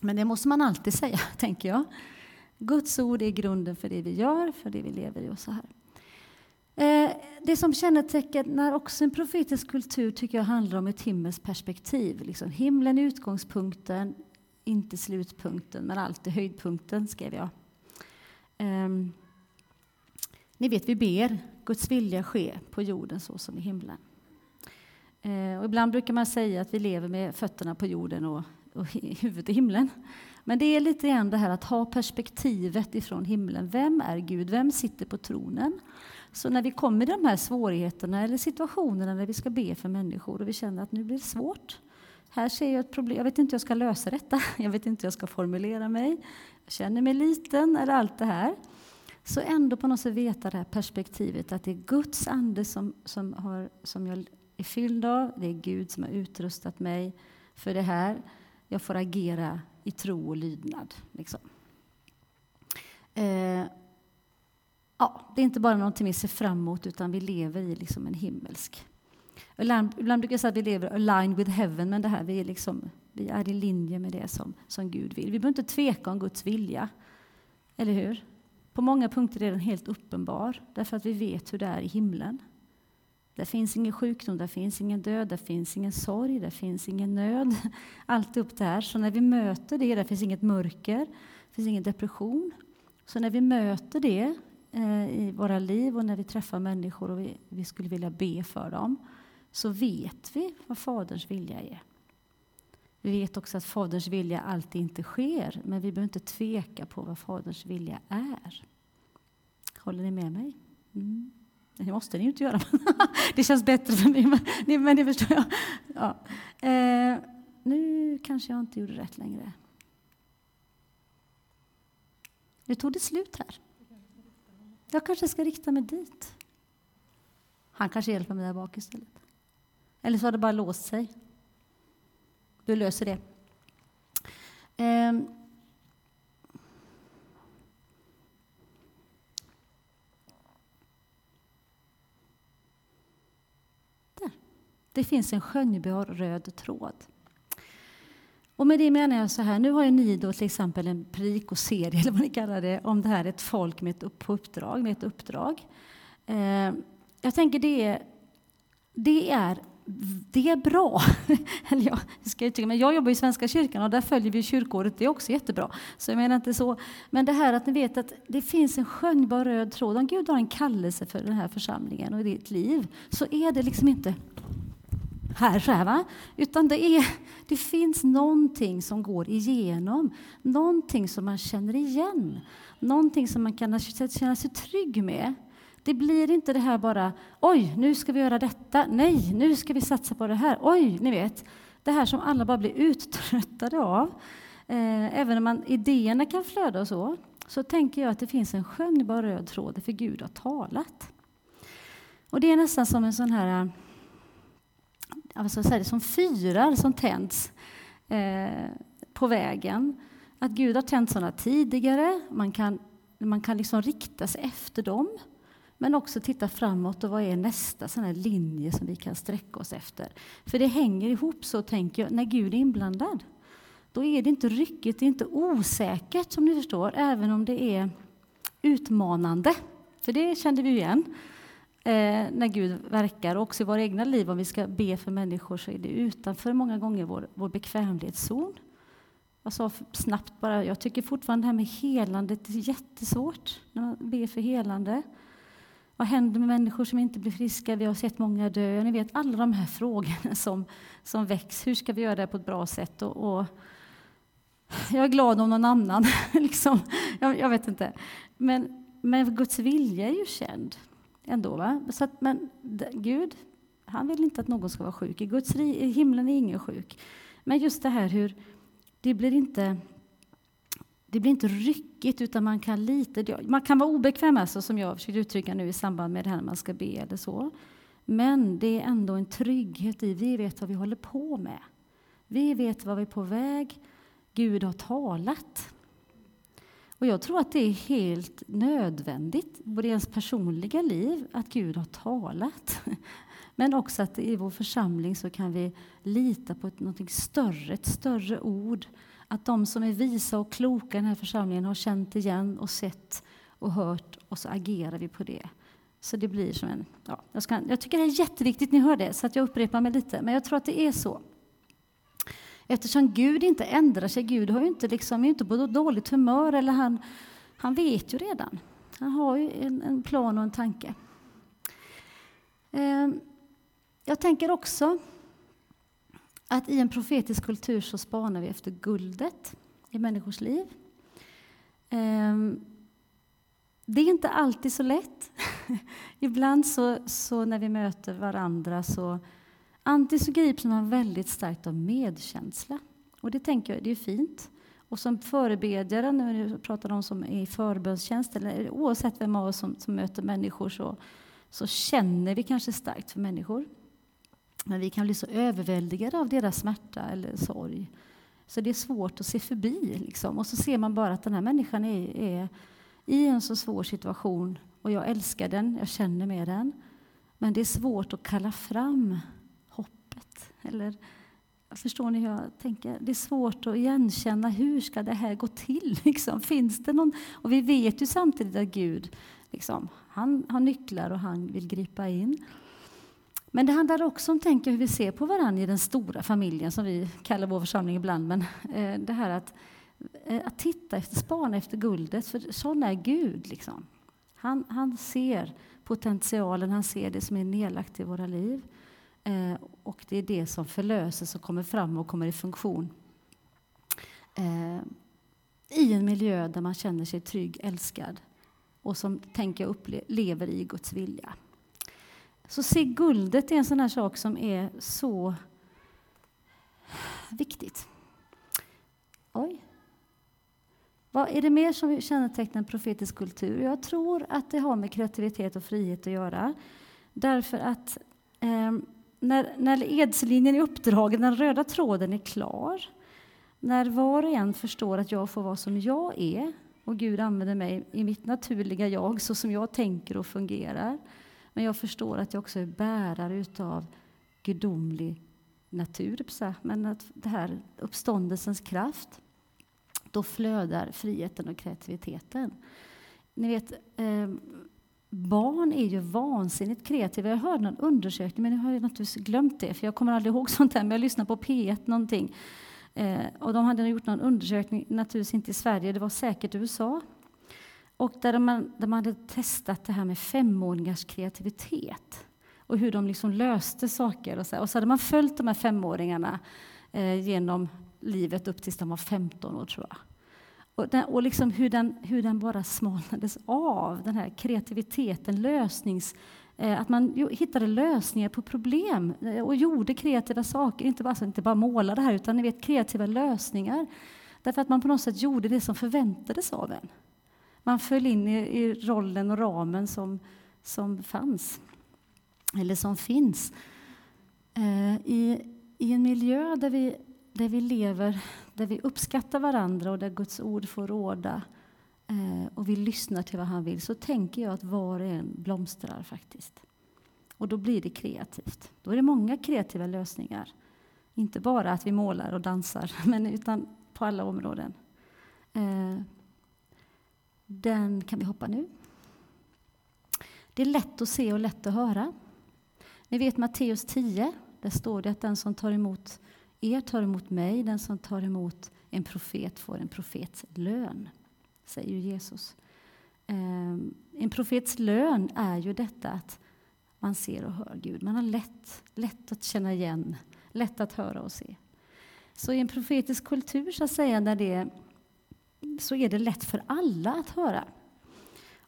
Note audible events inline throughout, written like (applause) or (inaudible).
Men det måste man alltid säga, (laughs) tänker jag. Guds ord är grunden för det vi gör, för det vi lever i och så här. Eh, det som kännetecknar också en profetisk kultur tycker jag handlar om ett himmelskt perspektiv. Liksom himlen är utgångspunkten, inte slutpunkten, men alltid höjdpunkten, skrev jag. Um, ni vet, vi ber Guds vilja ske på jorden så som i himlen. Uh, och ibland brukar man säga att vi lever med fötterna på jorden och, huvudet i himlen. Men det är lite grann det här att ha perspektivet ifrån himlen. Vem är Gud? Vem sitter på tronen? Så när vi kommer i de här svårigheterna eller situationerna när vi ska be för människor och vi känner att nu blir det svårt. Här ser jag ett problem. Jag vet inte hur jag ska lösa detta. (laughs) Jag vet inte hur jag ska formulera mig. Jag känner mig liten eller allt det här. Så ändå på något sätt veta det här perspektivet att det är Guds ande som, som, har, som jag är fylld av. Det är Gud som har utrustat mig för det här. Jag får agera i tro och lydnad. Liksom. Eh, ja, det är inte bara någonting vi ser fram emot, utan vi lever i liksom en himmelsk... Ibland, ibland brukar jag säga att vi lever aligned with heaven, men det här, vi, är liksom, vi är i linje med det som, som Gud vill. Vi behöver inte tveka om Guds vilja, eller hur? På många punkter är den helt uppenbar, därför att vi vet hur det är i himlen. Där finns ingen sjukdom, där finns ingen död, där finns ingen sorg, där finns ingen nöd. (laughs) Allt upp där. Så när vi möter det, där finns inget mörker, det finns ingen depression. Så när vi möter det eh, i våra liv och när vi träffar människor och vi, vi skulle vilja be för dem, så vet vi vad Faderns vilja är. Vi vet också att Faderns vilja alltid inte sker, men vi behöver inte tveka på vad Faderns vilja är. Håller ni med mig? Mm. Det måste ni ju inte göra. (laughs) det känns bättre för mig, men, men det förstår jag. Ja. Eh, nu kanske jag inte gjorde rätt längre. Nu tog det slut här. Jag kanske ska rikta mig dit. Han kanske hjälper mig där bak istället. Eller så har det bara låst sig. Du löser det. Eh, Det finns en skönjbar röd tråd. Och med det menar jag så här, nu har ju ni då till exempel en predikoserie, (laughs) eller vad ni kallar det, om det här ett folk med ett uppdrag. Med ett uppdrag. Eh, jag tänker det är, det är, det är bra. (laughs) eller ja, ska jag, men jag jobbar i Svenska kyrkan och där följer vi kyrkåret, det är också jättebra. Så jag menar inte så. Men det här att ni vet att det finns en skönjbar röd tråd. Om Gud har en kallelse för den här församlingen och ditt liv, så är det liksom inte här, så här va? Utan det, är, det finns någonting som går igenom, någonting som man känner igen, någonting som man kan känna sig trygg med. Det blir inte det här bara oj, nu ska vi göra detta, nej, nu ska vi satsa på det här, oj, ni vet, det här som alla bara blir uttröttade av. Eh, även om man, idéerna kan flöda och så, så tänker jag att det finns en skönjbar röd tråd, för Gud har talat. Och det är nästan som en sån här alltså så här, som fyrar som tänds eh, på vägen. Att Gud har tänt sådana tidigare, man kan, man kan liksom rikta sig efter dem. Men också titta framåt och vad är nästa sån här linje som vi kan sträcka oss efter. För det hänger ihop så, tänker jag, när Gud är inblandad. Då är det inte ryckigt, det är inte osäkert som ni förstår, även om det är utmanande. För det kände vi igen eh, när Gud verkar. Och också i våra egna liv, om vi ska be för människor, så är det utanför många gånger vår, vår bekvämlighetszon. Alltså, jag sa snabbt bara, jag tycker fortfarande det här med helandet är jättesvårt, när man ber för helande. Vad händer med människor som inte blir friska? Vi har sett många dö. Ni vet alla de här (laughs) frågorna som, som väcks. Hur ska vi göra det på ett bra sätt? Och, och jag är glad om någon annan. (laughs) liksom. jag, jag, vet inte. Men, men Guds vilja är ju känd ändå. Va? Så att, men Gud, han vill inte att någon ska vara sjuk. I Guds i himlen är ingen sjuk. Men just det här hur det blir inte det blir inte ryckigt, utan man kan lite... Man kan vara obekväm, alltså, som jag försökte uttrycka nu i samband med det här när man ska be eller så. Men det är ändå en trygghet i vi vet vad vi håller på med. Vi vet vad vi är på väg. Gud har talat. Och jag tror att det är helt nödvändigt, både i ens personliga liv, att Gud har talat. (laughs) Men också att i vår församling så kan vi lita på ett, något större, ett större ord. att de som är visa och kloka i den här församlingen har känt igen och sett och hört och så agerar vi på det. Så det blir som en... Ja, jag, ska, jag tycker det är jätteviktigt, ni hör det, så att jag upprepar mig lite, men jag tror att det är så. Eftersom Gud inte ändrar sig, Gud har ju inte liksom, är inte på dåligt humör, eller han, han vet ju redan. Han har ju en, en plan och en tanke. Eh, jag tänker också att i en profetisk kultur så spanar vi efter guldet i människors liv. Eh, det är inte alltid så lätt. (laughs) Ibland så, så, när vi möter varandra så antingen så grips man väldigt starkt av medkänsla. Och det tänker jag, det är fint. Och som förebedjare, när vi pratar om som är i förbönstjänst, eller oavsett vem av oss som, som möter människor, så, så känner vi kanske starkt för människor. Men vi kan bli så överväldigade av deras smärta eller sorg. Så det är svårt att se förbi. Liksom. Och så ser man bara att den här människan är, är i en så svår situation och jag älskar den, jag känner med den. Men det är svårt att kalla fram. Eller, förstår ni hur jag tänker? Det är svårt att igenkänna hur ska det här gå till. (laughs) Liksom? Finns det någon? Och vi vet ju samtidigt att Gud liksom, han har nycklar och han vill gripa in. Men det handlar också om tänka hur vi ser på varandra i den stora familjen, som vi kallar vår församling ibland. Men eh, det här att, eh, att titta efter, spana efter guldet, för sån är Gud. Liksom. Han, han ser potentialen, han ser det som är nedlagt i våra liv. Eh, och det är det som förlöses och kommer fram och kommer i funktion eh, i en miljö där man känner sig trygg, älskad och som, tänker jag, lever i Guds vilja. Så se guldet är en sån här sak som är så viktigt. Oj. Vad är det mer som kännetecknar en profetisk kultur? Jag tror att det har med kreativitet och frihet att göra. Därför att eh, när, när edslinjen är uppdragen, den röda tråden är klar, när var och en förstår att jag får vara som jag är och Gud använder mig i mitt naturliga jag, så som jag tänker och fungerar, men jag förstår att jag också är bärare utav gudomlig natur, men att det här uppståndelsens kraft, då flödar friheten och kreativiteten. Ni vet, eh, barn är ju vansinnigt kreativa. Jag hörde någon undersökning, men jag har naturligtvis glömt det, för jag kommer aldrig ihåg (laughs) sånt här, men jag lyssnade på P1 någonting. Eh, och de hade gjort någon undersökning, naturligtvis inte i Sverige, det var säkert USA, och där man, där man hade testat det här med femåringars kreativitet och hur de liksom löste saker. Och så, och så hade man följt de här femåringarna eh, genom livet upp tills de var 15 år, tror jag. Och, den, och liksom hur, den, hur den bara smalnades av, den här kreativiteten, lösnings... Eh, att man jo, hittade lösningar på problem eh, och gjorde kreativa saker, inte bara, alltså, inte bara målade här, utan ni vet, kreativa lösningar. Därför att man på något sätt gjorde det som förväntades av en. Man föll in i, i rollen och ramen som, som fanns, eller som finns. Eh, i, I en miljö där vi, där vi lever, där vi uppskattar varandra och där Guds ord får råda eh, och vi lyssnar till vad han vill, så tänker jag att var och en blomstrar faktiskt. Och då blir det kreativt. Då är det många kreativa lösningar. Inte bara att vi målar och dansar, (laughs) men utan på alla områden. Eh, den kan vi hoppa nu. Det är lätt att se och lätt att höra. Ni vet Matteus 10, där står det att den som tar emot er tar emot mig, den som tar emot en profet får en profets lön, säger Jesus. Ehm, en profets lön är ju detta att man ser och hör Gud. Man har lätt, lätt att känna igen, lätt att höra och se. Så i en profetisk kultur, så att säga, när det så är det lätt för alla att höra.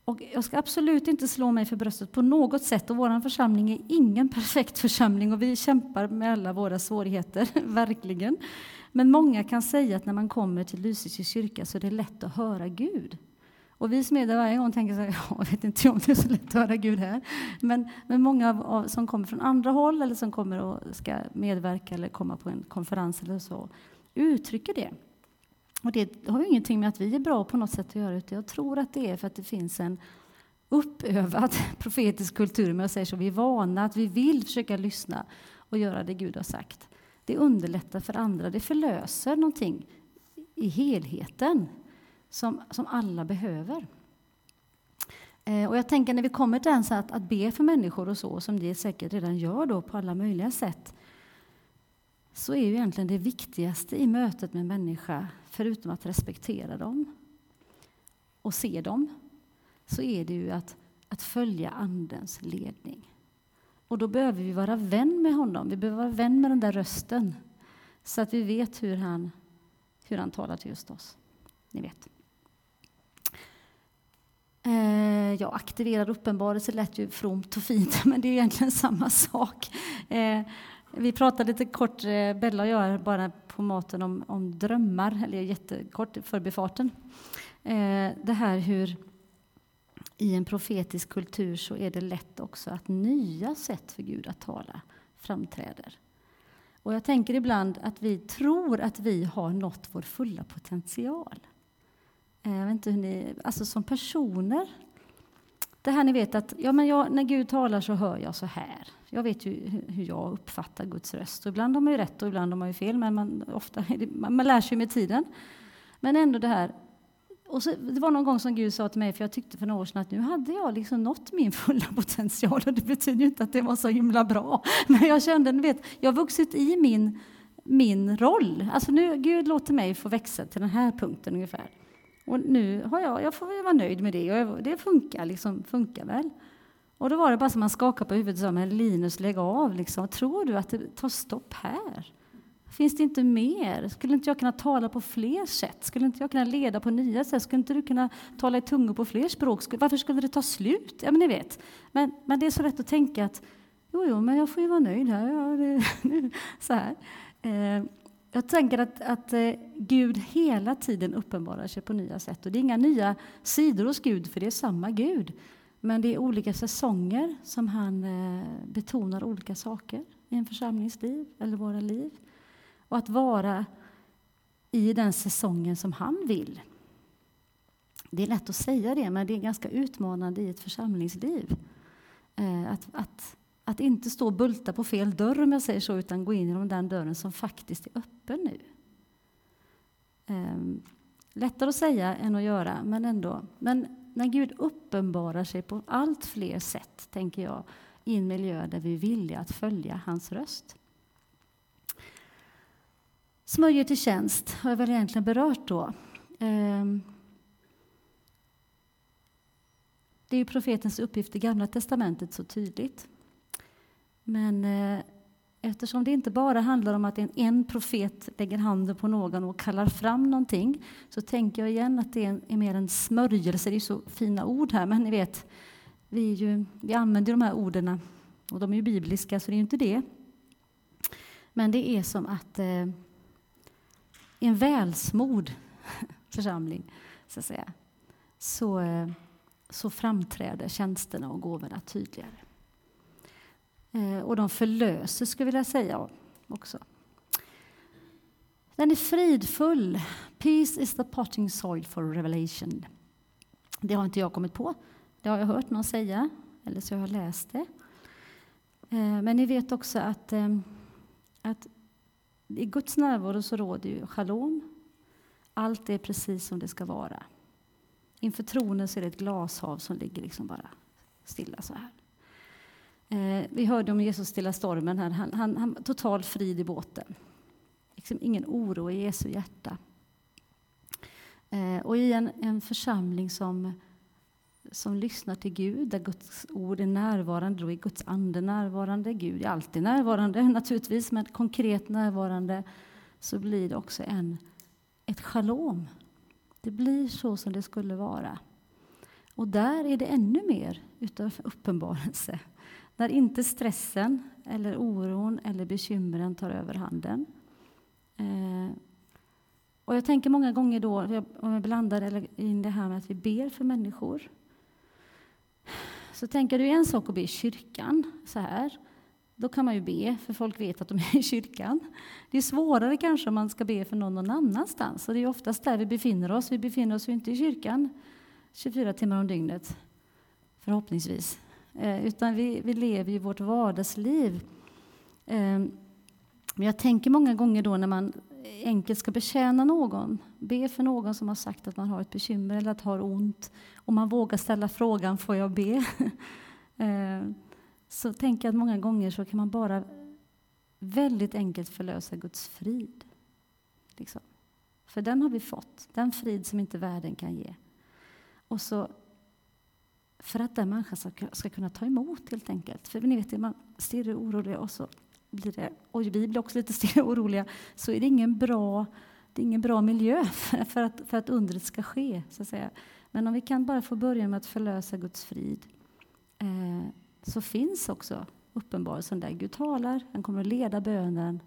Och jag ska absolut inte slå mig för bröstet på något sätt. Och vår församling är ingen perfekt församling och vi kämpar med alla våra svårigheter, (laughs) verkligen. Men många kan säga att när man kommer till Lysekils kyrka så är det lätt att höra Gud. Och vi som är där varje gång tänker så här, (laughs) jag vet inte om det är så lätt att höra Gud här. Men, men många av, av, som kommer från andra håll eller som kommer och ska medverka eller komma på en konferens eller så uttrycker det. Och det har ju ingenting med att vi är bra på något sätt att göra, utan jag tror att det är för att det finns en uppövad (laughs) profetisk kultur, men jag säger så. Vi är vana, att vi vill försöka lyssna och göra det Gud har sagt. Det underlättar för andra, det förlöser någonting i helheten som, som alla behöver. Eh, och jag tänker när vi kommer till ens att, att be för människor och så, som det säkert redan gör då på alla möjliga sätt, så är ju egentligen det viktigaste i mötet med människa, förutom att respektera dem och se dem, så är det ju att, att följa Andens ledning. Och då behöver vi vara vän med honom, vi behöver vara vän med den där rösten, så att vi vet hur han, hur han talar till just oss. Ni vet. Eh, ja, aktiverad uppenbarelse lät ju fromt och fint, (laughs) men det är egentligen samma sak. Eh, vi pratade lite kort, eh, Bella och jag, bara på maten om, om drömmar, eller jättekort förbifarten. Eh, det här hur i en profetisk kultur så är det lätt också att nya sätt för Gud att tala framträder. Och jag tänker ibland att vi tror att vi har nått vår fulla potential. Eh, jag vet inte hur ni, alltså som personer. Det här ni vet att ja, men jag, när Gud talar så hör jag så här. Jag vet ju hur jag uppfattar Guds röst. Och ibland har man ju rätt och ibland har man ju fel, men man, ofta det, man, man lär sig med tiden. Men ändå det här och så, det var någon gång som Gud sa till mig, för jag tyckte för några år sedan att nu hade jag liksom nått min fulla (laughs) potential. Och det betyder ju inte att det var så himla bra. Men jag kände, vet, jag har vuxit i min, min roll. Alltså nu, Gud låter mig få växa till den här punkten ungefär. Och nu har jag, jag får vara nöjd med det. Det funkar, liksom, funkar väl. Och då var det bara som man skakade på huvudet och sa, men Linus lägg av. Liksom. Tror du att det tar stopp här? Finns det inte mer? Skulle inte jag kunna tala på fler sätt? Skulle inte jag kunna leda på nya sätt? Skulle inte du kunna tala i tungor på fler språk? Varför skulle det ta slut? Ja, men ni vet. Men, men det är så rätt att tänka att jo, jo, men jag får ju vara nöjd här. Ja, det, (laughs) så här. Eh, jag tänker att, att eh, Gud hela tiden uppenbarar sig på nya sätt. Och det är inga nya sidor hos Gud, för det är samma Gud. Men det är olika säsonger som han eh, betonar olika saker i en församlingsliv eller våra liv och att vara i den säsongen som han vill. Det är lätt att säga det, men det är ganska utmanande i ett församlingsliv. Eh, att, att, att inte stå och bulta på fel dörr, om jag säger så, utan gå in genom den dörren som faktiskt är öppen nu. Ehm, lättare att säga än att göra, men ändå. Men när Gud uppenbarar sig på allt fler sätt, tänker jag, i en miljö där vi är villiga att följa hans röst. Smörjer till tjänst har jag väl egentligen berört då. Ehm, det är ju profetens uppgift i Gamla testamentet så tydligt. Men eh, eftersom det inte bara handlar om att en, en profet lägger handen på någon och kallar fram någonting så tänker jag igen att det är, är mer en smörjelse. Det är så fina ord här, men ni vet, vi, ju, vi använder de här orden och de är ju bibliska, så det är ju inte det. Men det är som att eh, i en välsmord (laughs) församling så, att säga, så, eh, så framträder tjänsterna och gåvorna tydligare. Eh, och de förlöser, skulle jag vilja säga också. Den är fridfull. Peace is the potting soil for revelation. Det har inte jag kommit på. Det har jag hört någon säga, eller så har jag läst det. Eh, men ni vet också att, eh, att i Guds närvaro så råder ju shalom. Allt är precis som det ska vara. Inför tronen så är det ett glashav som ligger liksom bara stilla så här. Eh, vi hörde om Jesus stilla stormen. här. Han, han, han total frid i båten. Liksom ingen oro i Jesu hjärta. Eh, och i en, en församling som som lyssnar till Gud, där Guds ord är närvarande, då är Guds ande närvarande. Gud är alltid närvarande (laughs) naturligtvis, men konkret närvarande så blir det också en, ett shalom. Det blir så som det skulle vara. Och där är det ännu mer utav uppenbarelse. När inte stressen, eller oron eller bekymren tar över handen. Eh, och jag tänker många gånger då, om jag blandar in det här med att vi ber för människor så tänker du en sak att be i kyrkan, så här. Då kan man ju be, för folk vet att de är i kyrkan. Det är svårare kanske om man ska be för någon någon annanstans. Och det är oftast där vi befinner oss. Vi befinner oss ju inte i kyrkan 24 timmar om dygnet, förhoppningsvis. Eh, utan vi, vi lever ju vårt vardagsliv. Eh, men jag tänker många gånger då när man enkelt ska betjäna någon, be för någon som har sagt att man har ett bekymmer eller att har ont, och man vågar ställa frågan får jag be? (laughs) Eh, så tänker jag att många gånger så kan man bara väldigt enkelt förlösa Guds frid. Liksom. För den har vi fått, den frid som inte världen kan ge. Och så för att den människan ska, ska kunna ta emot helt enkelt. För ni vet, man stirrar orolig och så blir det, och vi blir också lite (laughs) stirriga och oroliga, så är det ingen bra, det är ingen bra miljö (laughs) för att, för att undret ska ske. Så att säga. Men om vi kan bara få börja med att förlösa Guds frid eh, så finns också uppenbarelsen där. Gud talar, han kommer att leda bönen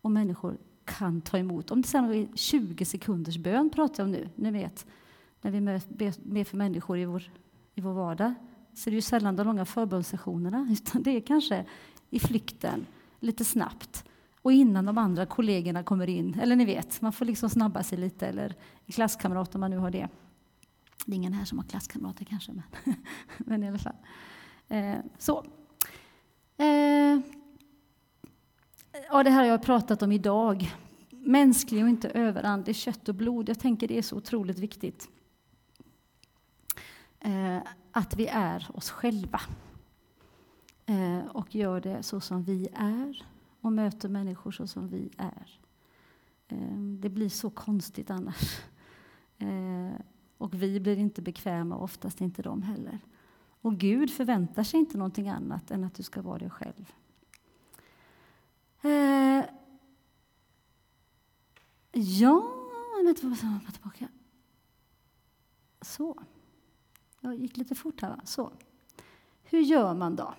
och människor kan ta emot. Om det sen är 20 sekunders bön pratar jag om nu, ni vet, när vi ber för människor i vår, i vår vardag, så är det ju sällan de långa förbundssessionerna, (laughs) utan det är kanske i flykten, lite snabbt, och innan de andra kollegorna kommer in. Eller ni vet, man får liksom snabba sig lite, eller klasskamrat om man nu har det. Det är ingen här som har klasskamrater kanske, men, (laughs) men i alla fall. Eh, så. Eh, ja, det här har jag pratat om idag. Mänsklig och inte överandlig, kött och blod. Jag tänker det är så otroligt viktigt. Eh, att vi är oss själva. Eh, och gör det så som vi är och möter människor så som vi är. Eh, det blir så konstigt annars. Eh, och vi blir inte bekväma, och oftast inte de heller. Och Gud förväntar sig inte någonting annat än att du ska vara dig själv. Eh, ja, vänta, jag tillbaka. Så. Jag gick lite fort här, va? Så. Hur gör man då?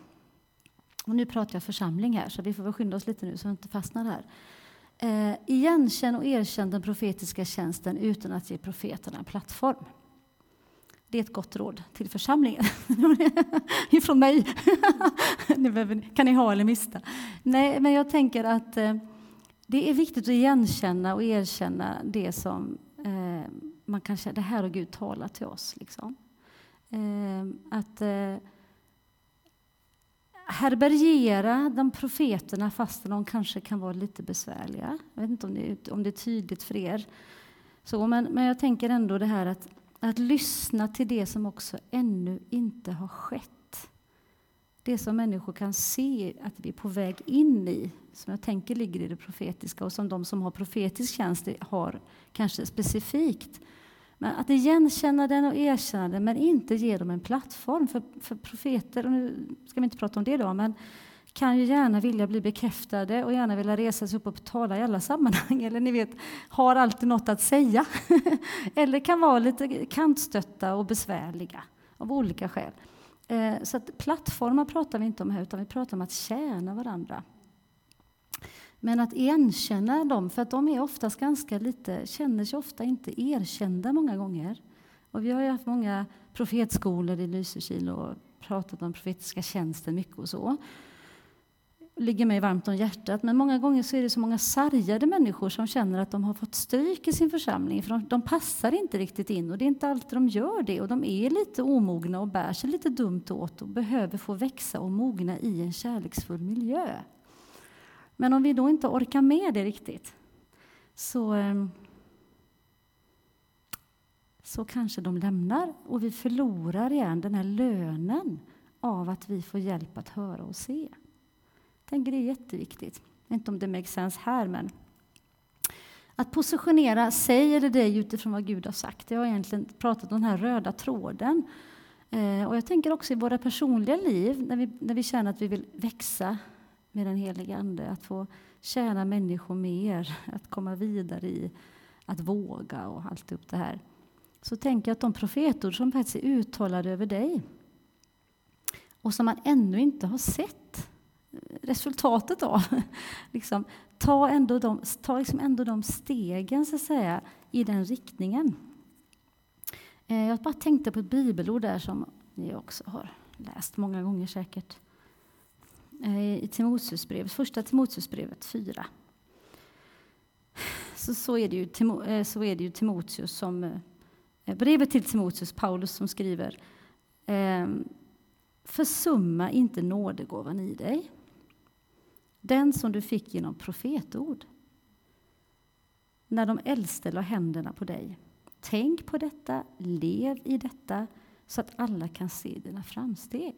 Och nu pratar jag församling här, så vi får väl skynda oss lite nu så vi inte fastnar här. Eh, igenkänn och erkänn den profetiska tjänsten utan att ge profeterna en plattform. Det är ett gott råd till församlingen. (laughs) Ifrån mig. (laughs) kan ni ha eller mista. Nej, men jag tänker att eh, det är viktigt att igenkänna och erkänna det som eh, man kan känna, det här har Gud talat till oss. Liksom. Eh, att eh, härbärgera de profeterna fast de kanske kan vara lite besvärliga. Jag vet inte om det, om det är tydligt för er. Så, men, men jag tänker ändå det här att, att lyssna till det som också ännu inte har skett. Det som människor kan se att vi är på väg in i, som jag tänker ligger i det profetiska och som de som har profetisk tjänst har kanske specifikt. Men att igenkänna den och erkänna den, men inte ge dem en plattform. För, för profeter, och nu ska vi inte prata om det idag, men kan ju gärna vilja bli bekräftade och gärna vilja resa sig upp och tala i alla sammanhang. (laughs) Eller ni vet, har alltid något att säga. (laughs) Eller kan vara lite kantstötta och besvärliga av olika skäl. Eh, så att plattformar pratar vi inte om här, utan vi pratar om att tjäna varandra. Men att erkänna dem, för att de är oftast ganska lite, känner sig ofta inte erkända många gånger. Och vi har ju haft många profetskolor i Lysekil och pratat om profetiska tjänsten mycket och så. ligger mig varmt om hjärtat, men många gånger så är det så många sargade människor som känner att de har fått stryk i sin församling, för de, de passar inte riktigt in och det är inte alltid de gör det och de är lite omogna och bär sig lite dumt åt och behöver få växa och mogna i en kärleksfull miljö. Men om vi då inte orkar med det riktigt så, ehm, så kanske de lämnar och vi förlorar igen den här lönen av att vi får hjälp att höra och se. Jag tänker det är jätteviktigt. Inte om det makes sense här, men att positionera sig eller dig utifrån vad Gud har sagt. Jag har egentligen pratat om den här röda tråden. Eh, och jag tänker också i våra personliga liv, när vi, när vi känner att vi vill växa med den helige Ande. Att få tjäna människor mer, att komma vidare i att våga och allt upp det här. Så tänker jag att de profetord som faktiskt är uttalade över dig och som man ännu inte har sett resultatet av. (laughs) liksom, ta ändå de, ta liksom ändå de stegen så att säga, i den riktningen. Eh, jag bara tänkte på ett bibelord där som ni också har läst många gånger säkert. Eh, I Timoteusbrevet, första Timoteusbrevet 4. Så, så, är det ju, eh, så är det ju Timoteus som, eh, brevet till Timoteus, Paulus som skriver ehm, Försumma inte nådegåvan i dig, den som du fick genom profetord. när de äldste la händerna på dig. Tänk på detta, lev i detta, så att alla kan se dina framsteg.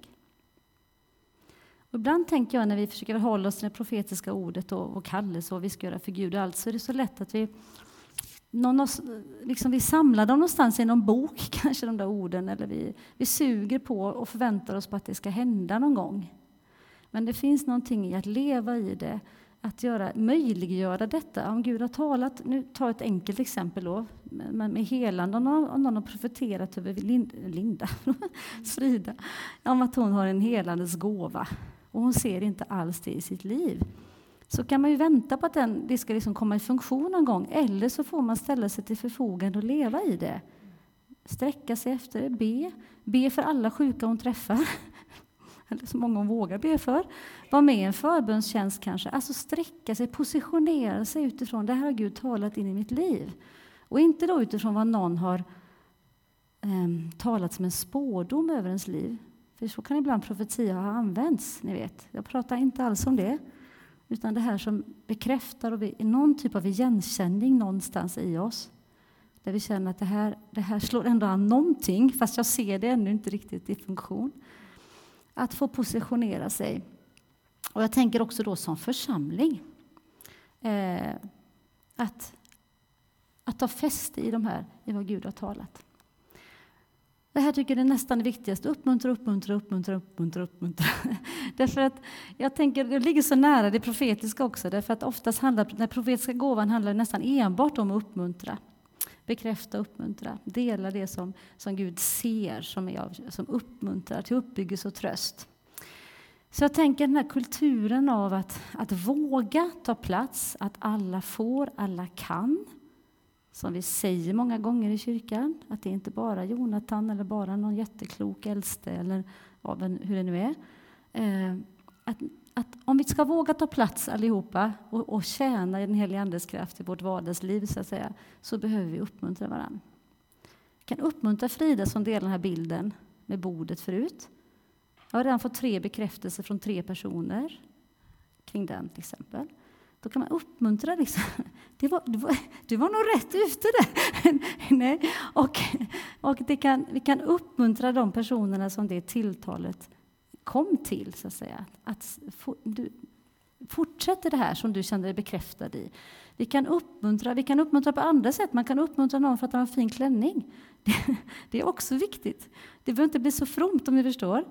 Och ibland tänker jag när vi försöker hålla oss till det profetiska ordet och, och kallelse och vi ska göra för Gud och allt, så är det så lätt att vi någon, liksom vi samlar dem någonstans i någon bok, (laughs) kanske de där orden, eller vi, vi suger på och förväntar oss på att det ska hända någon gång. Men det finns någonting i att leva i det, att göra, möjliggöra detta. Om Gud har talat, nu tar ett enkelt exempel då, med, med helande, om någon, om någon har profeterat över Linda, Linda (laughs) Frida, om att hon har en helandes gåva, och hon ser inte alls det i sitt liv så kan man ju vänta på att den, det ska liksom komma i funktion någon gång. Eller så får man ställa sig till förfogande och leva i det. Sträcka sig efter det, be. Be för alla sjuka hon träffar. (laughs) Eller så många hon vågar be för. Var med i en förbönstjänst kanske. Alltså sträcka sig, positionera sig utifrån det här har Gud talat in i mitt liv. Och inte då utifrån vad någon har eh, talat som en spådom över ens liv. För så kan ibland profetia ha använts, ni vet. Jag pratar inte alls om det. Utan det här som bekräftar och är någon typ av igenkänning någonstans i oss. Där vi känner att det här, det här slår ändå an någonting, fast jag ser det ännu inte riktigt i funktion. Att få positionera sig. Och jag tänker också då som församling. Eh, att, att ta fäste i de här, i vad Gud har talat. Det här tycker jag är nästan det viktigaste. Uppmuntra, uppmuntra, uppmuntra, uppmuntra, uppmuntra. (laughs) därför att jag tänker, det ligger så nära det profetiska också, därför att oftast handlar den profetiska gåvan handlar nästan enbart om att uppmuntra. Bekräfta, uppmuntra, dela det som, som Gud ser som, är, som uppmuntrar till uppbyggelse och tröst. Så jag tänker den här kulturen av att, att våga ta plats, att alla får, alla kan som vi säger många gånger i kyrkan, att det är inte bara Jonathan eller bara någon jätteklok äldste eller hur det nu är. Eh, att, att om vi ska våga ta plats allihopa och, och tjäna i den helige Andes kraft i vårt vardagsliv så, att säga, så behöver vi uppmuntra varandra. Jag kan uppmuntra Frida som delar den här bilden med bordet förut. Jag har redan fått tre bekräftelser från tre personer kring den till exempel. Då kan man uppmuntra. Liksom. (laughs) Det var, du, var, du var nog rätt ute där. (laughs) Nej. Och, och det kan, vi kan uppmuntra de personerna som det tilltalet kom till. så att säga. Att for, du, fortsätter det här som du känner dig bekräftad i. Vi kan, uppmuntra, vi kan uppmuntra på andra sätt. Man kan uppmuntra någon för att han har en fin klänning. (laughs) Det, det är också viktigt. Det behöver inte bli så fromt om ni förstår.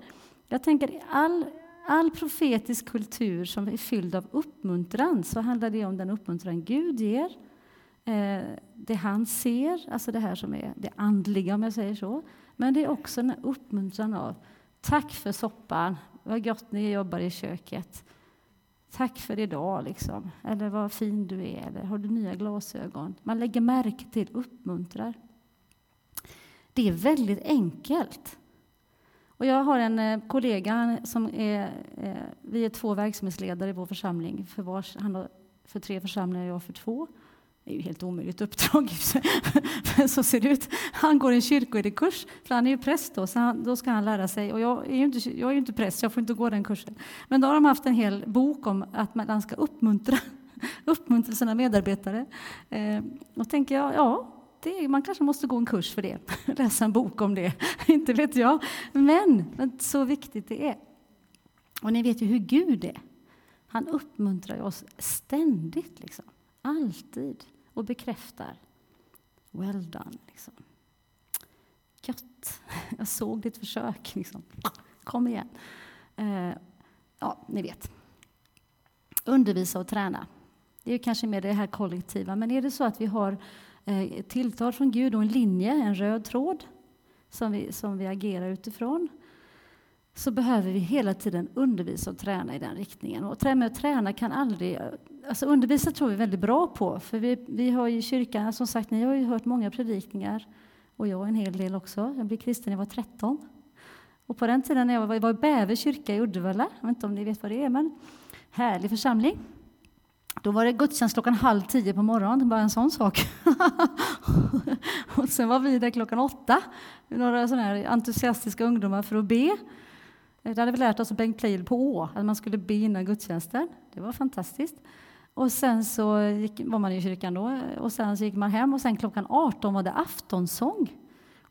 Jag tänker all all profetisk kultur som är fylld av uppmuntran så handlar det om den uppmuntran Gud ger. Eh, det han ser, alltså det här som är det andliga om jag säger så. Men det är också en uppmuntran av tack för soppan, vad gott ni jobbar i köket. Tack för idag, liksom. eller vad fin du är, eller har du nya glasögon? Man lägger märke till, uppmuntrar. Det är väldigt enkelt. Och jag har en eh, kollega som är, eh, vi är två verksamhetsledare i vår församling. För, vars, han har för tre församlingar, jag för två. Det är ju helt omöjligt uppdrag, (laughs) men så ser det ut. Han går en kyrkoherdekurs, för han är ju präst då, så han, då ska han lära sig. Och jag är, ju inte, jag är inte präst, jag får inte gå den kursen. Men då har de haft en hel bok om att man ska uppmuntra, (laughs) uppmuntra sina medarbetare. Eh, då tänker jag, ja, det, man kanske måste gå en kurs för det, (laughs) läsa en bok om det, (laughs) inte vet jag. Men, men så viktigt det är. Och ni vet ju hur Gud är. Han uppmuntrar oss ständigt, liksom. alltid, och bekräftar. Well done. Liksom. Gött! (laughs) Jag såg ditt försök. Liksom. Kom igen. Eh, ja, ni vet. Undervisa och träna. Det är kanske mer det här kollektiva, men är det så att vi har ett tilltal från Gud och en linje, en röd tråd som vi, som vi agerar utifrån så behöver vi hela tiden undervisa och träna i den riktningen. Och träna och träna kan aldrig... Alltså undervisa tror vi är väldigt bra på, för vi, vi har i kyrkan, som sagt, ni har ju hört många predikningar, och jag en hel del också. Jag blev kristen när jag var 13. Och på den tiden när jag var, jag var i Bäve kyrka i Uddevalla, jag vet inte om ni vet vad det är, men härlig församling. Då var det gudstjänst klockan halv tio på morgonen, bara en sån sak. (laughs) och sen var vi där klockan åtta, några såna här entusiastiska ungdomar för att be. Eh, det hade vi lärt oss av Bengt Pleijel på Å, att man skulle be innan gudstjänsten. Det var fantastiskt. Och sen så gick, var man i kyrkan då, eh, och sen så gick man hem och sen klockan 18 var det aftonsång.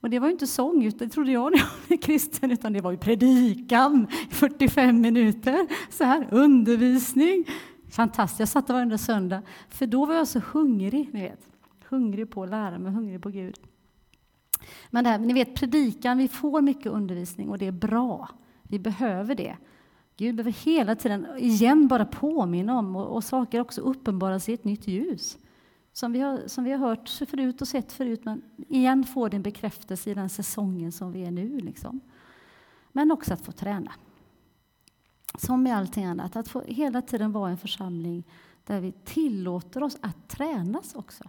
Och det var ju inte sång, det trodde jag när jag blev (laughs) kristen, utan det var ju predikan i 45 minuter, så här, undervisning. Fantastiskt, jag satt där varenda söndag, för då var jag så hungrig, ni vet. Hungrig på att lära mig, hungrig på Gud. Men det här, ni vet, predikan, vi får mycket undervisning och det är bra. Vi behöver det. Gud behöver hela tiden igen bara påminna om och, och saker också uppenbaras i ett nytt ljus. Som vi, har, som vi har hört förut och sett förut, men igen får det en bekräftelse i den säsongen som vi är nu. Liksom. Men också att få träna. Som med allting annat, att få hela tiden vara en församling där vi tillåter oss att tränas också.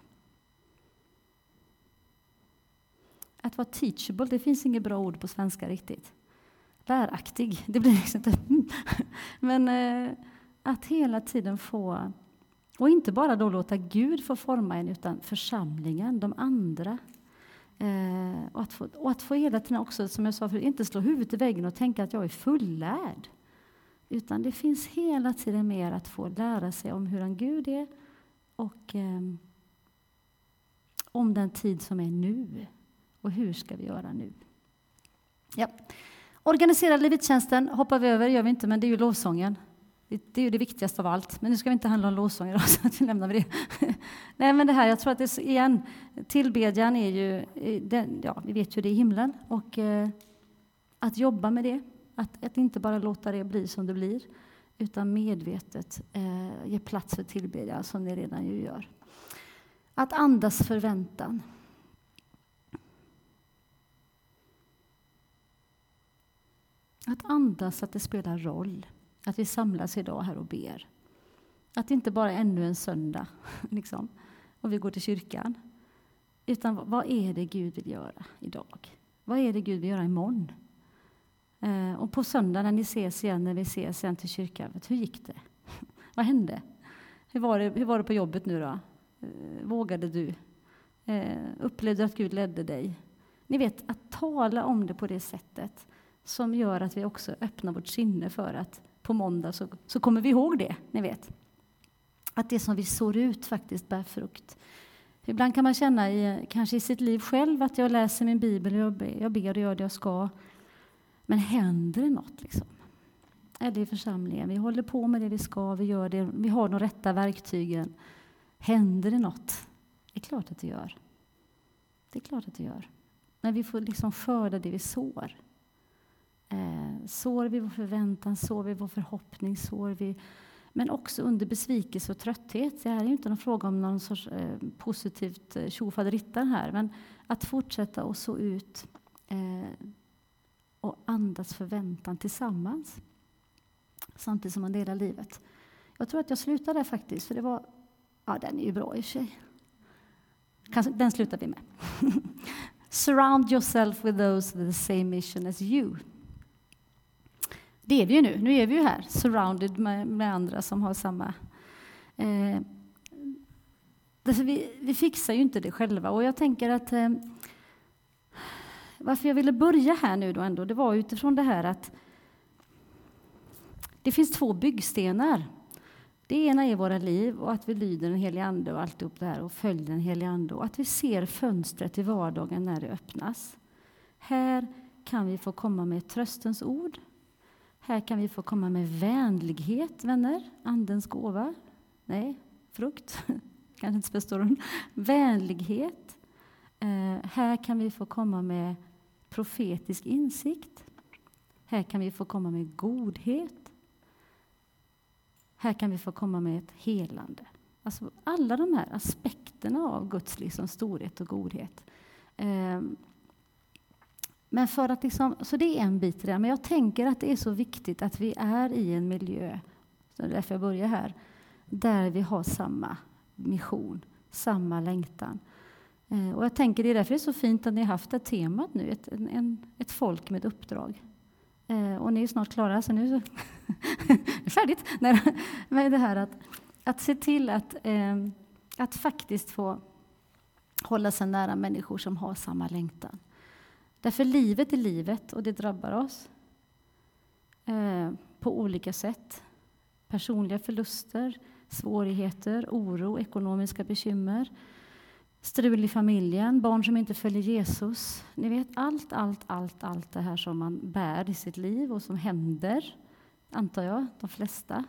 Att vara teachable, det finns inget bra ord på svenska riktigt. Läraktig, det blir liksom inte... (laughs) Men eh, att hela tiden få... Och inte bara då låta Gud få forma en, utan församlingen, de andra. Eh, och, att få, och att få hela tiden också, som jag sa förut, inte slå huvudet i väggen och tänka att jag är fullärd. Utan det finns hela tiden mer att få lära sig om hur en Gud är och eh, om den tid som är nu. Och hur ska vi göra nu? Ja. Organisera levittjänsten hoppar vi över, gör vi inte, men det är ju lovsången. Det är ju det viktigaste av allt. Men nu ska vi inte handla om lovsång idag, (laughs) så att vi lämnar det. (laughs) Nej, men det här, jag tror att det är, igen, tillbedjan är ju, eh, den, ja, vi vet ju det i himlen. Och eh, att jobba med det, att, att inte bara låta det bli som det blir, utan medvetet eh, ge plats för tillbedjan, som ni redan ju gör. Att andas förväntan. Att andas att det spelar roll. Att vi samlas idag här och ber. Att det inte bara är ännu en söndag (laughs) liksom, och vi går till kyrkan. Utan vad är det Gud vill göra idag? Vad är det Gud vill göra imorgon? Eh, och på söndag när ni ses igen, när vi ses igen till kyrkan, hur gick det? (laughs) vad hände? Hur var, det, hur var det på jobbet nu då? Eh, vågade du? Eh, upplevde att Gud ledde dig? Ni vet, att tala om det på det sättet som gör att vi också öppnar vårt sinne för att på måndag så, så kommer vi ihåg det, ni vet. Att det som vi sår ut faktiskt bär frukt. Ibland kan man känna, i, kanske i sitt liv själv, att jag läser min bibel, jag ber, jag ber och gör det jag ska. Men händer det något? Liksom? Eller i församlingen, vi håller på med det vi ska, vi, gör det, vi har de rätta verktygen. Händer det något? Det är klart att det gör. Det är klart att det gör. När vi får liksom skörda det vi sår. Eh, sår vi vår förväntan, sår vi vår förhoppning, sår vi men också under besvikelse och trötthet. Det här är ju inte någon fråga om någon sorts eh, positivt eh, här, men att fortsätta och så ut eh, och andas förväntan tillsammans samtidigt som man delar livet. Jag tror att jag slutar där faktiskt, för det var... Ja, den är ju bra i och för sig. Den slutar vi med. (laughs) Surround yourself with those with the same mission as you. Det är vi ju nu. Nu är vi ju här, surrounded med, med andra som har samma... Eh, vi, vi fixar ju inte det själva. Och jag tänker att... Eh, varför jag ville börja här nu då ändå, det var utifrån det här att det finns två byggstenar. Det ena är våra liv och att vi lyder den helige Ande och alltihop det här och följer den helige Ande och att vi ser fönstret i vardagen när det öppnas. Här kan vi få komma med tröstens ord, här kan vi få komma med vänlighet, vänner, Andens gåva. Nej, frukt. (laughs) Kanske inte spetsar Vänlighet. Eh, här kan vi få komma med profetisk insikt. Här kan vi få komma med godhet. Här kan vi få komma med ett helande. Alltså alla de här aspekterna av Guds liksom storhet och godhet. Ehm, men för att liksom, så det är en bit där. Men jag tänker att det är så viktigt att vi är i en miljö, så det är därför jag börjar här, där vi har samma mission, samma längtan. Eh, och jag tänker det är därför det är så fint att ni har haft det temat nu, ett, en, ett folk med uppdrag. Eh, och ni är snart klara, så nu är det (laughs) färdigt. Nej, men det här att, att se till att, eh, att faktiskt få hålla sig nära människor som har samma längtan. Därför livet är livet och det drabbar oss eh, på olika sätt. Personliga förluster, svårigheter, oro, ekonomiska bekymmer, strul i familjen, barn som inte följer Jesus. Ni vet allt, allt, allt, allt det här som man bär i sitt liv och som händer, antar jag, de flesta.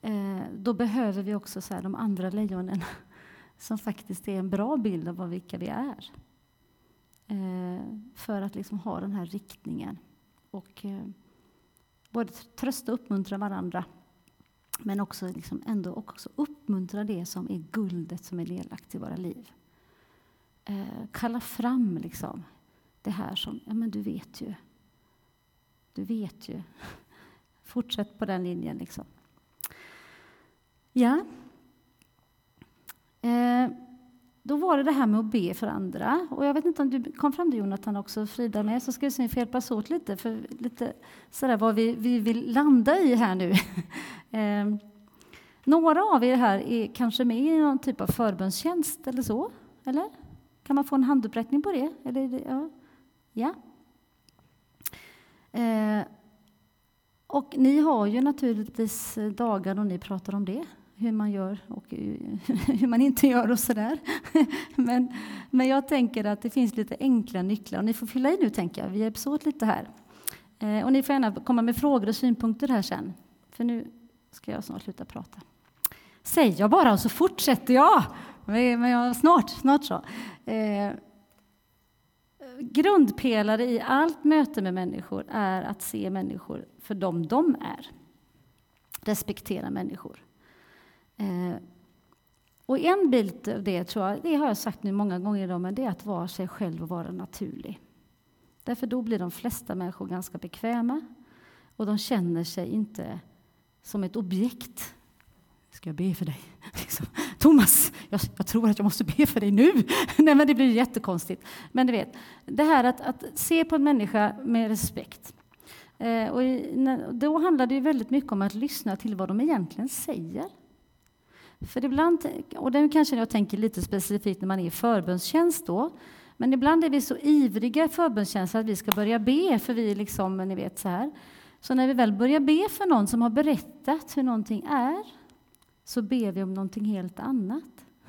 Eh, då behöver vi också så här, de andra lejonen (laughs) som faktiskt är en bra bild av vilka vi är. Eh, för att liksom ha den här riktningen och eh, både trösta och uppmuntra varandra men också liksom ändå också uppmuntra det som är guldet som är nedlagt i våra liv. Eh, kalla fram liksom det här som, ja men du vet ju. Du vet ju. (laughs) Fortsätt på den linjen liksom. Ja. Eh, då var det det här med att be för andra. Och jag vet inte om du kom fram till Jonathan också, Frida med, så ska vi se om vi hjälpas åt lite, för lite sådär vad vi, vi vill landa i här nu. (laughs) eh, några av er här är kanske med i någon typ av förbönstjänst eller så, eller? Kan man få en handuppräckning på det? Eller, ja. ja. Eh, och ni har ju naturligtvis dagar då ni pratar om det hur man gör och (laughs) hur man inte gör och sådär. (laughs) Men, men jag tänker att det finns lite enkla nycklar och ni får fylla i nu tänker jag. Vi hjälps åt lite här. Eh, och ni får gärna komma med frågor och synpunkter här sen. För nu ska jag snart sluta prata. Säger jag bara och så fortsätter jag. Men jag, snart, snart så. Eh, grundpelare i allt möte med människor är att se människor för dem de är. Respektera människor. Eh, och en bit av det, tror jag, det har jag sagt nu många gånger idag, men det är att vara sig själv och vara naturlig. Därför då blir de flesta människor ganska bekväma och de känner sig inte som ett objekt. Ska jag be för dig? (laughs) Liksom. Thomas, jag, jag, tror att jag måste be för dig nu. (laughs) Nej, men det blir jättekonstigt. Men du vet, det här att, att se på en människa med respekt. Eh, och i, då handlar det ju väldigt mycket om att lyssna till vad de egentligen säger. För ibland, och det kanske jag tänker lite specifikt när man är i förbönstjänst. då, men ibland är vi så ivriga i förbönstjänst att vi ska börja be, för vi liksom, ni vet så här. Så när vi väl börjar be för någon som har berättat hur någonting är, så ber vi om någonting helt annat.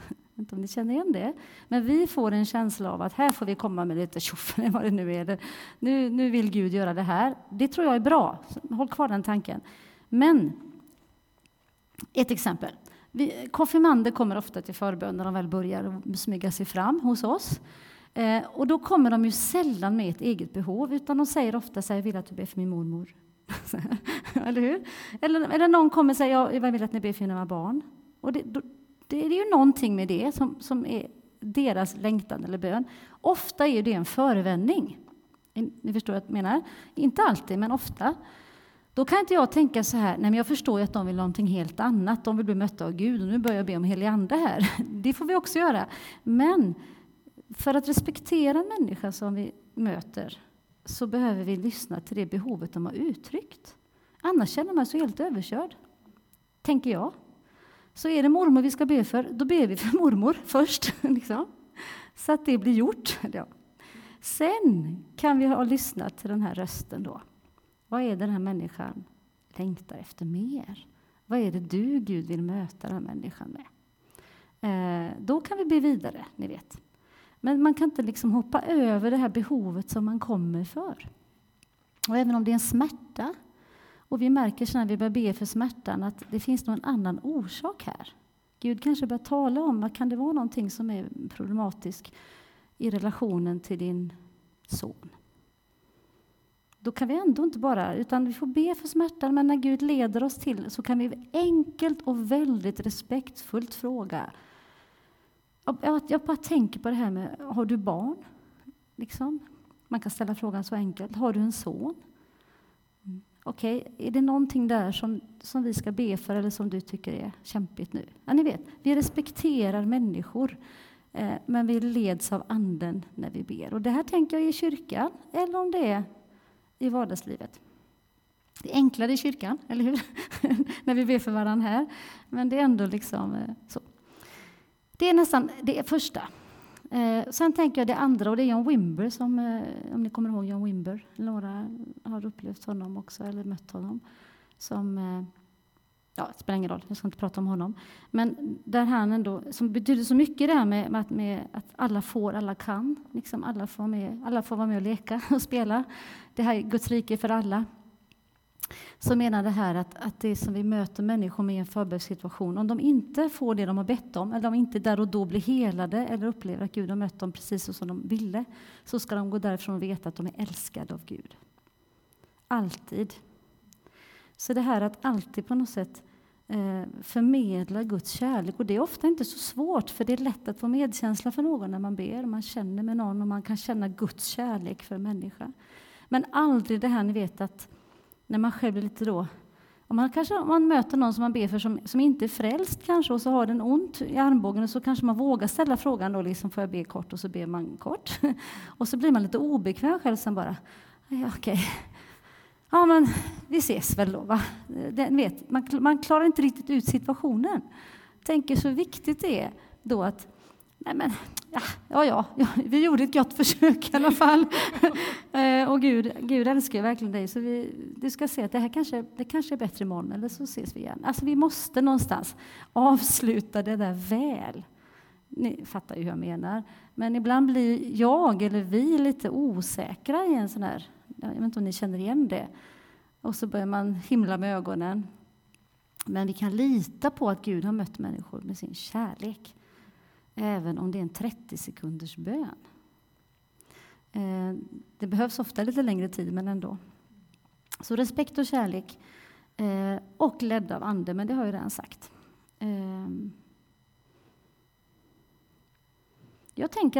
Jag (laughs) vet inte om ni känner igen det? Men vi får en känsla av att här får vi komma med lite tjoff, (laughs) vad det nu är. Nu, nu vill Gud göra det här. Det tror jag är bra. Håll kvar den tanken. Men, ett exempel. Vi, konfirmander kommer ofta till förbön när de väl börjar smyga sig fram hos oss. Eh, och då kommer de ju sällan med ett eget behov, utan de säger ofta så här, jag vill att du ber för min mormor. (laughs) eller hur? Eller, eller någon kommer och säger, jag vill att ni ber för mina barn. Och det, då, det är ju någonting med det som, som är deras längtan eller bön. Ofta är det en förevändning. Ni förstår vad jag menar? Inte alltid, men ofta. Då kan inte jag tänka så här, nej men jag förstår ju att de vill någonting helt annat, de vill bli mötta av Gud och nu börjar jag be om helig ande här. (laughs) Det får vi också göra. Men för att respektera en människa som vi möter så behöver vi lyssna till det behovet de har uttryckt. Annars känner man sig helt överkörd, tänker jag. Så är det mormor vi ska be för, då ber vi för (laughs) mormor först. (laughs) Liksom. Så att det blir gjort. (laughs) Ja. Sen kan vi ha lyssnat till den här rösten då. Vad är det den här människan längtar efter mer? Vad är det du, Gud, vill möta den här människan med? Eh, då kan vi be vidare, ni vet. Men man kan inte liksom hoppa över det här behovet som man kommer för. Och även om det är en smärta, och vi märker när vi börjar be för smärtan att det finns någon annan orsak här. Gud kanske börjar tala om, kan det vara någonting som är problematiskt i relationen till din son? då kan vi ändå inte bara, utan vi får be för smärtan, men när Gud leder oss till så kan vi enkelt och väldigt respektfullt fråga. Jag bara tänker på det här med, har du barn? Liksom. Man kan ställa frågan så enkelt. Har du en son? Mm. Okej, okay. är det någonting där som, som vi ska be för eller som du tycker är kämpigt nu? Ja, ni vet, vi respekterar människor, eh, men vi leds av Anden när vi ber. Och det här tänker jag i kyrkan, eller om det är i vardagslivet. Det är enklare i kyrkan, eller hur? (laughs) När vi ber för varandra här. Men det är ändå liksom eh, så. Det är nästan det första. Eh, sen tänker jag det andra, och det är John Wimber, som, eh, om ni kommer ihåg John Wimber. Några har upplevt honom också, eller mött honom. Som eh, ja, det spelar ingen roll, jag ska inte prata om honom. Men där han ändå, som betyder så mycket det här med, med, med att alla får, alla kan. Liksom alla, får med, alla får vara med och leka och spela. Det här är Guds rike för alla. Så menar det här att, att det som vi möter människor med i en förberedelsesituation, om de inte får det de har bett om, eller om inte där och då blir helade eller upplever att Gud har mött dem precis så som de ville, så ska de gå därifrån och veta att de är älskade av Gud. Alltid. Så det här att alltid på något sätt eh, förmedla Guds kärlek. Och det är ofta inte så svårt, för det är lätt att få medkänsla för någon när man ber. Man känner med någon och man kan känna Guds kärlek för en människa. Men aldrig det här ni vet att när man själv blir lite då om man, kanske, om man möter någon som man ber för som, som inte är frälst kanske och så har den ont i armbågen och så kanske man vågar ställa frågan då liksom får jag be kort och så ber man kort. (laughs) och så blir man lite obekväm själv sen bara. Ja, okej, Ja, men vi ses väl då. Va? Den vet, man, man klarar inte riktigt ut situationen. Tänker så viktigt det är då att Nej men, ja, ja, ja, vi gjorde ett gott försök i alla fall. (laughs) Eh, och Gud, Gud älskar verkligen dig, så vi, du ska se att det här kanske, det kanske är bättre imorgon, eller så ses vi igen. Alltså vi måste någonstans avsluta det där väl. Ni fattar ju hur jag menar. Men ibland blir jag eller vi lite osäkra i en sån här jag vet inte om ni känner igen det. Och så börjar man himla med ögonen. Men vi kan lita på att Gud har mött människor med sin kärlek. Även om det är en 30 sekunders bön. Eh, det behövs ofta lite längre tid, men ändå. Så respekt och kärlek. Eh, och ledd av Ande, men det har jag redan sagt. Eh, jag tänker